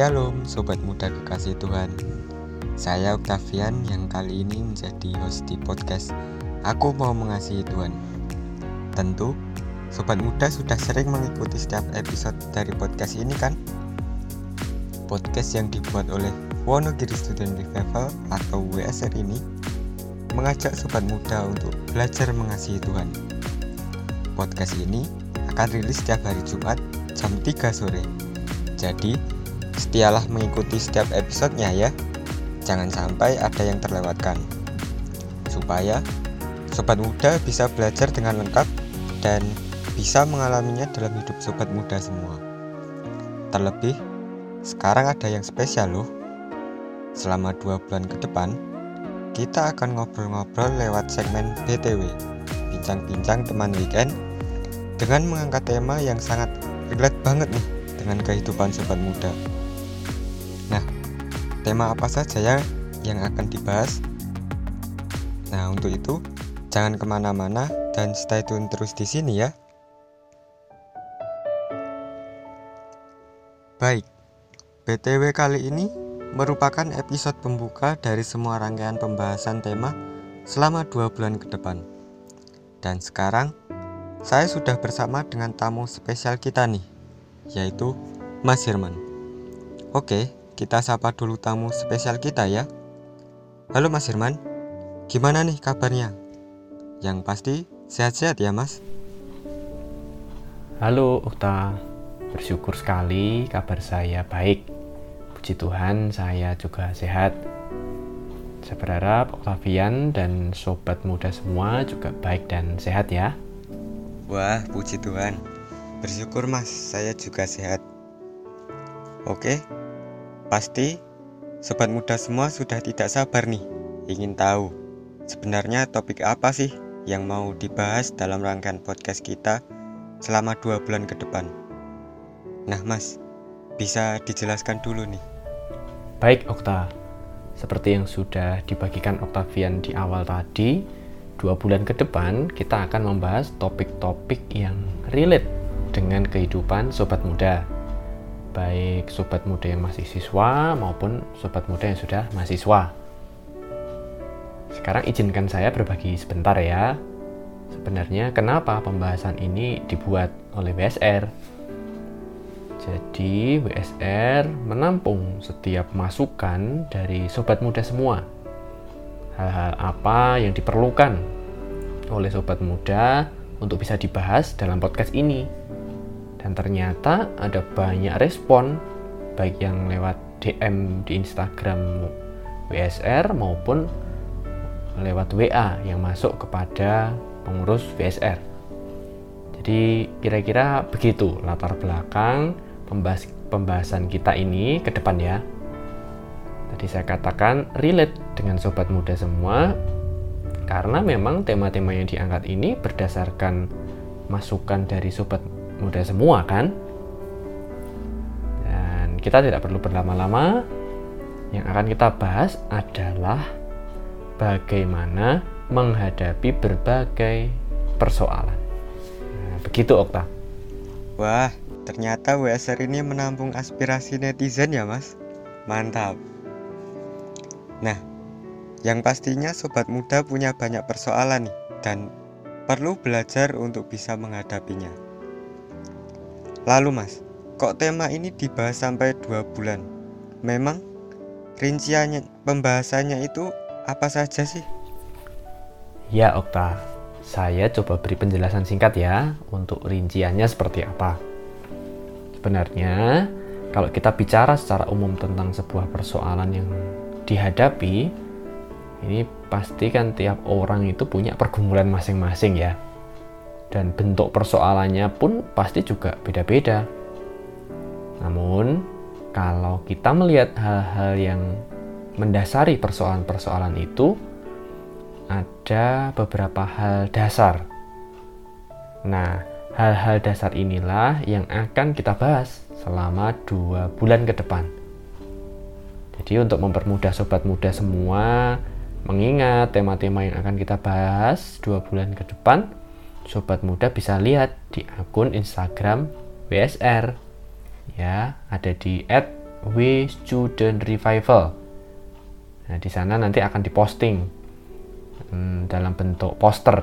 Shalom Sobat Muda Kekasih Tuhan. Saya Octavian yang kali ini menjadi host di podcast Aku Mau Mengasihi Tuhan. Tentu Sobat Muda sudah sering mengikuti setiap episode dari podcast ini kan? Podcast yang dibuat oleh Wonogiri Student Revival atau WSR ini mengajak Sobat Muda untuk belajar mengasihi Tuhan. Podcast ini akan rilis setiap hari Jumat jam 3 sore. Jadi, setialah mengikuti setiap episodenya ya. Jangan sampai ada yang terlewatkan. Supaya sobat muda bisa belajar dengan lengkap dan bisa mengalaminya dalam hidup sobat muda semua. Terlebih, sekarang ada yang spesial loh. Selama dua bulan ke depan, kita akan ngobrol-ngobrol lewat segmen BTW, bincang-bincang teman weekend, dengan mengangkat tema yang sangat relate banget nih dengan kehidupan sobat muda. Tema apa saja ya yang akan dibahas? Nah, untuk itu jangan ke mana-mana dan stay tune terus di sini ya. Baik, BTW kali ini merupakan episode pembuka dari semua rangkaian pembahasan tema selama dua bulan ke depan. Dan sekarang, saya sudah bersama dengan tamu spesial kita nih, yaitu Mas Herman. Oke, kita sapa dulu tamu spesial kita ya. Halo Mas Herman, gimana nih kabarnya? Yang pasti sehat-sehat ya Mas? Halo Ukta, bersyukur sekali kabar saya baik. Puji Tuhan saya juga sehat. Saya berharap Octavian dan sobat muda semua juga baik dan sehat ya. Wah, puji Tuhan. Bersyukur mas, saya juga sehat. Oke, pasti sobat muda semua sudah tidak sabar nih, ingin tahu sebenarnya topik apa sih yang mau dibahas dalam rangkaian podcast kita selama dua bulan ke depan. Nah mas, bisa dijelaskan dulu nih. Baik Okta, seperti yang sudah dibagikan Octavian di awal tadi, dua bulan ke depan kita akan membahas topik-topik yang relate dengan kehidupan sobat muda baik sobat muda yang masih siswa maupun sobat muda yang sudah mahasiswa. Sekarang izinkan saya berbagi sebentar ya. Sebenarnya kenapa pembahasan ini dibuat oleh WSR jadi WSR menampung setiap masukan dari sobat muda semua. Hal-hal apa yang diperlukan oleh sobat muda untuk bisa dibahas dalam podcast ini dan ternyata ada banyak respon baik yang lewat DM di Instagram WSR maupun lewat WA yang masuk kepada pengurus WSR jadi kira-kira begitu latar belakang pembahas pembahasan kita ini ke depan ya. Tadi saya katakan relate dengan sobat muda semua karena memang tema-tema yang diangkat ini berdasarkan masukan dari sobat muda semua kan? Dan kita tidak perlu berlama-lama. Yang akan kita bahas adalah bagaimana menghadapi berbagai persoalan. Nah, begitu Okta. Wah, ternyata WSR ini menampung aspirasi netizen ya mas? Mantap. Nah, yang pastinya sobat muda punya banyak persoalan nih dan perlu belajar untuk bisa menghadapinya. Lalu mas, kok tema ini dibahas sampai dua bulan? Memang rinciannya pembahasannya itu apa saja sih? Ya Okta, saya coba beri penjelasan singkat ya untuk rinciannya seperti apa. Sebenarnya, kalau kita bicara secara umum tentang sebuah persoalan yang dihadapi, ini pasti kan tiap orang itu punya pergumulan masing-masing ya dan bentuk persoalannya pun pasti juga beda-beda. Namun, kalau kita melihat hal-hal yang mendasari persoalan-persoalan itu, ada beberapa hal dasar. Nah, hal-hal dasar inilah yang akan kita bahas selama dua bulan ke depan. Jadi, untuk mempermudah sobat muda semua mengingat tema-tema yang akan kita bahas dua bulan ke depan, sobat muda bisa lihat di akun Instagram WSR ya ada di Student Revival. Nah, di sana nanti akan diposting hmm, dalam bentuk poster.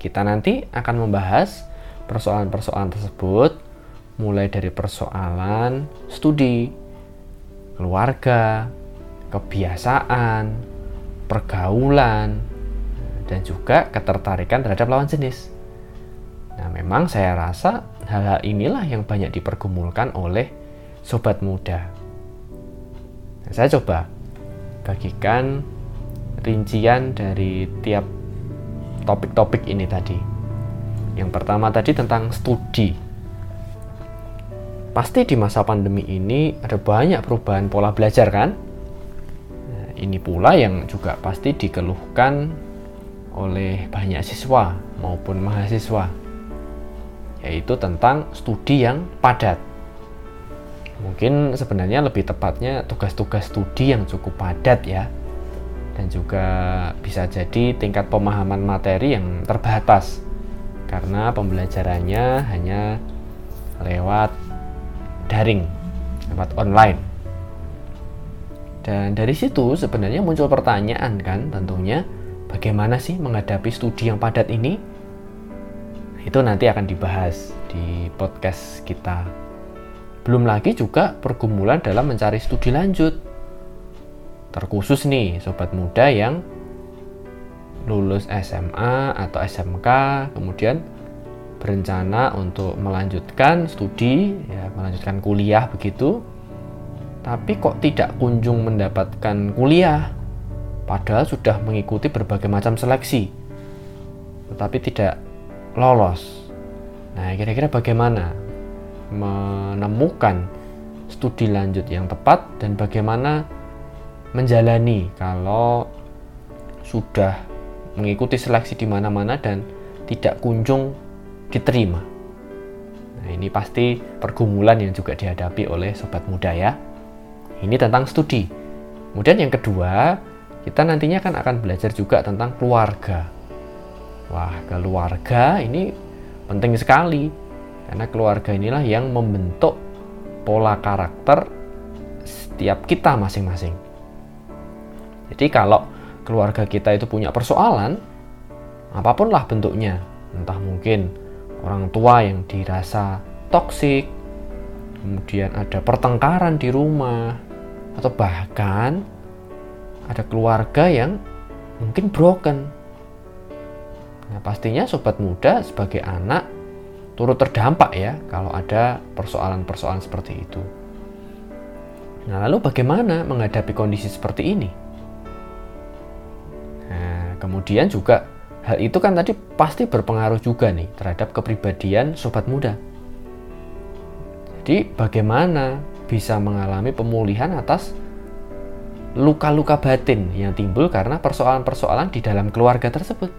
Kita nanti akan membahas persoalan-persoalan tersebut mulai dari persoalan studi, keluarga, kebiasaan, pergaulan, dan juga ketertarikan terhadap lawan jenis. Nah, memang saya rasa hal-hal inilah yang banyak dipergumulkan oleh sobat muda saya coba bagikan rincian dari tiap topik-topik ini tadi. Yang pertama tadi tentang studi. Pasti di masa pandemi ini ada banyak perubahan pola belajar kan? Nah, ini pula yang juga pasti dikeluhkan oleh banyak siswa maupun mahasiswa yaitu tentang studi yang padat. Mungkin sebenarnya lebih tepatnya tugas-tugas studi yang cukup padat ya dan juga bisa jadi tingkat pemahaman materi yang terbatas karena pembelajarannya hanya lewat daring lewat online. Dan dari situ sebenarnya muncul pertanyaan kan tentunya bagaimana sih menghadapi studi yang padat ini? Itu nanti akan dibahas di podcast kita. Belum lagi juga pergumulan dalam mencari studi lanjut. Terkhusus nih sobat muda yang lulus SMA atau SMK kemudian berencana untuk melanjutkan studi ya melanjutkan kuliah begitu. Tapi kok tidak kunjung mendapatkan kuliah padahal sudah mengikuti berbagai macam seleksi tetapi tidak lolos nah kira-kira bagaimana menemukan studi lanjut yang tepat dan bagaimana menjalani kalau sudah mengikuti seleksi di mana-mana dan tidak kunjung diterima. Nah, ini pasti pergumulan yang juga dihadapi oleh sobat muda ya. Ini tentang studi. Kemudian yang kedua, kita nantinya kan akan belajar juga tentang keluarga. Wah, keluarga ini penting sekali karena keluarga inilah yang membentuk pola karakter setiap kita masing-masing. Jadi kalau keluarga kita itu punya persoalan, apa pun lah bentuknya, entah mungkin orang tua yang dirasa toksik, kemudian ada pertengkaran di rumah, atau bahkan ada keluarga yang mungkin broken. Nah, pastinya sobat muda sebagai anak turut terdampak ya kalau ada persoalan-persoalan seperti itu. Nah, lalu bagaimana menghadapi kondisi seperti ini? Nah, kemudian juga hal itu kan tadi pasti berpengaruh juga nih terhadap kepribadian sobat muda. Jadi, bagaimana bisa mengalami pemulihan atas luka-luka batin yang timbul karena persoalan-persoalan di dalam keluarga tersebut?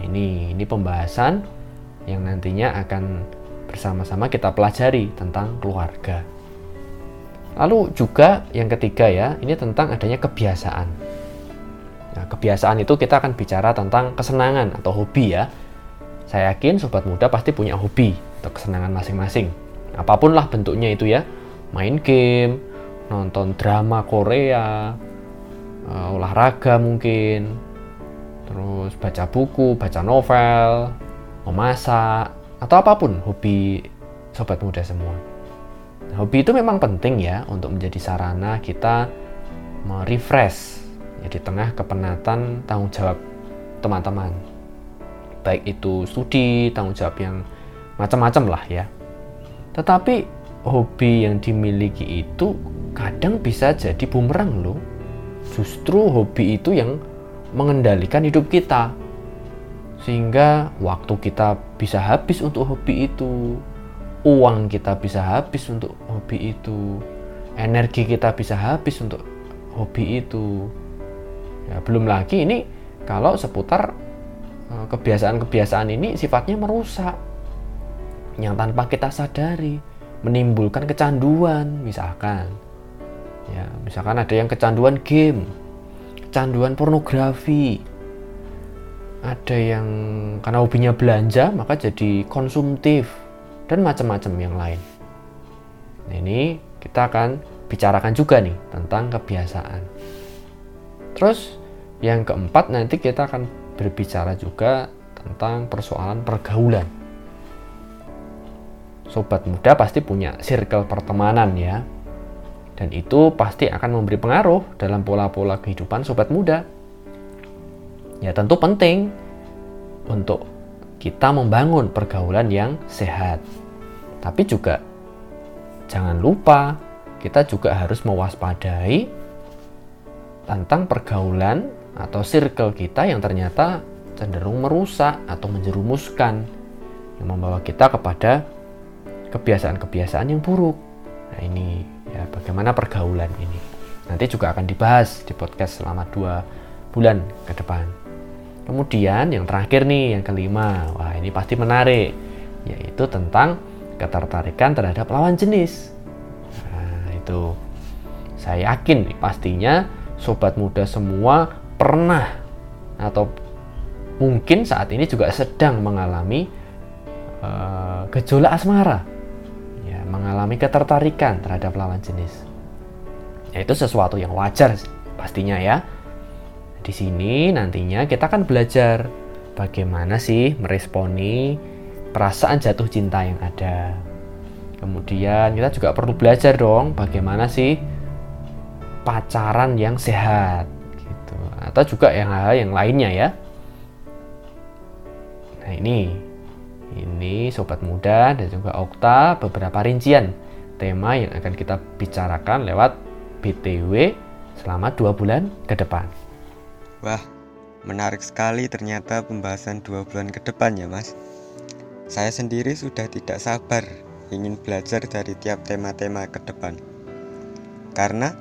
Ini ini pembahasan yang nantinya akan bersama-sama kita pelajari tentang keluarga. Lalu juga yang ketiga ya, ini tentang adanya kebiasaan. Nah, kebiasaan itu kita akan bicara tentang kesenangan atau hobi ya. Saya yakin sobat muda pasti punya hobi atau kesenangan masing-masing. Apa pun lah bentuknya itu ya. Main game, nonton drama Korea, uh, olahraga mungkin, terus baca buku, baca novel, memasak, atau apa pun hobi sobat muda semua. Hobi itu memang penting ya untuk menjadi sarana kita merefresh ya, di tengah kepenatan tanggung jawab teman-teman. Baik itu studi, tanggung jawab yang macam-macam lah ya. Tetapi hobi yang dimiliki itu kadang bisa jadi bumerang loh. Justru hobi itu yang mengendalikan hidup kita. Sehingga waktu kita bisa habis untuk hobi itu uang kita bisa habis untuk hobi itu energi kita bisa habis untuk hobi itu. Ya belum lagi ini kalau seputar eh, kebiasaan-kebiasaan ini sifatnya merusak. Yang tanpa kita sadari menimbulkan kecanduan misalkan ya misalkan ada yang kecanduan game kecanduan pornografi ada yang karena hobinya belanja maka jadi konsumtif dan macam-macam yang lain. Nah, ini kita akan bicarakan juga nih tentang kebiasaan. Terus yang keempat nanti kita akan berbicara juga tentang persoalan pergaulan. Sobat muda pasti punya circle pertemanan ya. Dan itu pasti akan memberi pengaruh dalam pola-pola kehidupan sobat muda. Ya tentu penting untuk kita membangun pergaulan yang sehat. Tapi juga jangan lupa kita juga harus mewaspadai tentang pergaulan atau circle kita yang ternyata cenderung merusak atau menjerumuskan yang membawa kita kepada kebiasaan-kebiasaan yang buruk. Nah ini ya bagaimana pergaulan ini. Nanti juga akan dibahas di podcast selama dua bulan ke depan. Kemudian yang terakhir nih, yang kelima, wah ini pasti menarik, yaitu tentang ketertarikan terhadap lawan jenis. Nah, itu saya yakin nih pastinya sobat muda semua pernah atau mungkin saat ini juga sedang mengalami uh, gejolak asmara, ya, mengalami ketertarikan terhadap lawan jenis. Ya, itu sesuatu yang wajar pastinya ya di sini nantinya kita akan belajar bagaimana sih meresponi perasaan jatuh cinta yang ada. Kemudian kita juga perlu belajar dong bagaimana sih pacaran yang sehat gitu. Atau juga yang hal yang lainnya ya. Nah, ini ini sobat muda dan juga Okta beberapa rincian tema yang akan kita bicarakan lewat BTW selama dua bulan ke depan. Wah, menarik sekali ternyata pembahasan dua bulan ke depan ya mas. Saya sendiri sudah tidak sabar ingin belajar dari tiap tema-tema ke depan. Karena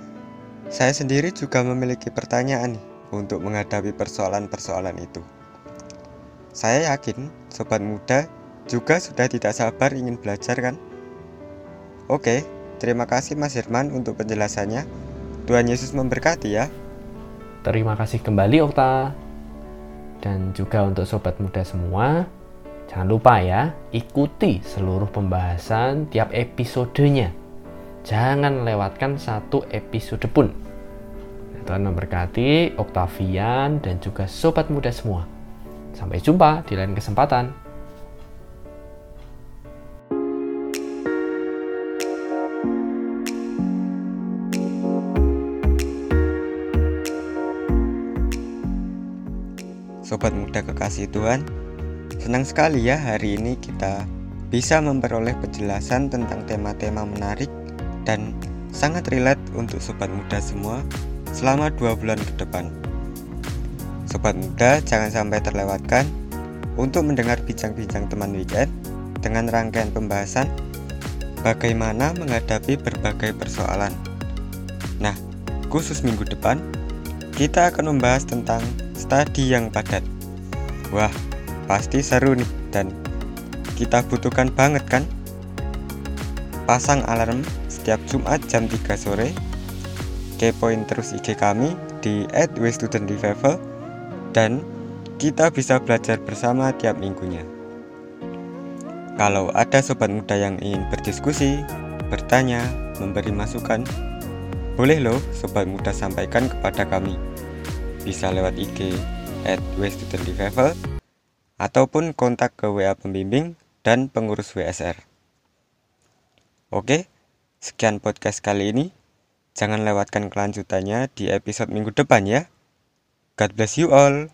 saya sendiri juga memiliki pertanyaan nih untuk menghadapi persoalan-persoalan itu. Saya yakin sobat muda juga sudah tidak sabar ingin belajar kan? Oke, terima kasih Mas Herman untuk penjelasannya Tuhan Yesus memberkati ya Terima kasih kembali Okta. Dan juga untuk sobat muda semua, jangan lupa ya, ikuti seluruh pembahasan tiap episodenya. Jangan lewatkan satu episode pun. Tuhan memberkati Oktavian dan juga sobat muda semua. Sampai jumpa di lain kesempatan. Sobat muda kekasih Tuhan, senang sekali ya hari ini kita bisa memperoleh penjelasan tentang tema-tema menarik dan sangat relate untuk sobat muda semua selama dua bulan ke depan. Sobat muda jangan sampai terlewatkan untuk mendengar bincang-bincang teman weekend dengan rangkaian pembahasan bagaimana menghadapi berbagai persoalan. Nah, khusus minggu depan, kita akan membahas tentang studi yang padat. Wah, pasti seru nih dan kita butuhkan banget kan? Pasang alarm setiap Jumat jam 3 sore. Kepoin terus IG kami di @westudentrevival dan kita bisa belajar bersama tiap minggunya. Kalau ada sobat muda yang ingin berdiskusi, bertanya, memberi masukan, boleh loh sobat muda sampaikan kepada kami bisa lewat IG at ataupun kontak ke WA pembimbing dan pengurus WSR. Oke, sekian podcast kali ini. Jangan lewatkan kelanjutannya di episode minggu depan ya. God bless you all.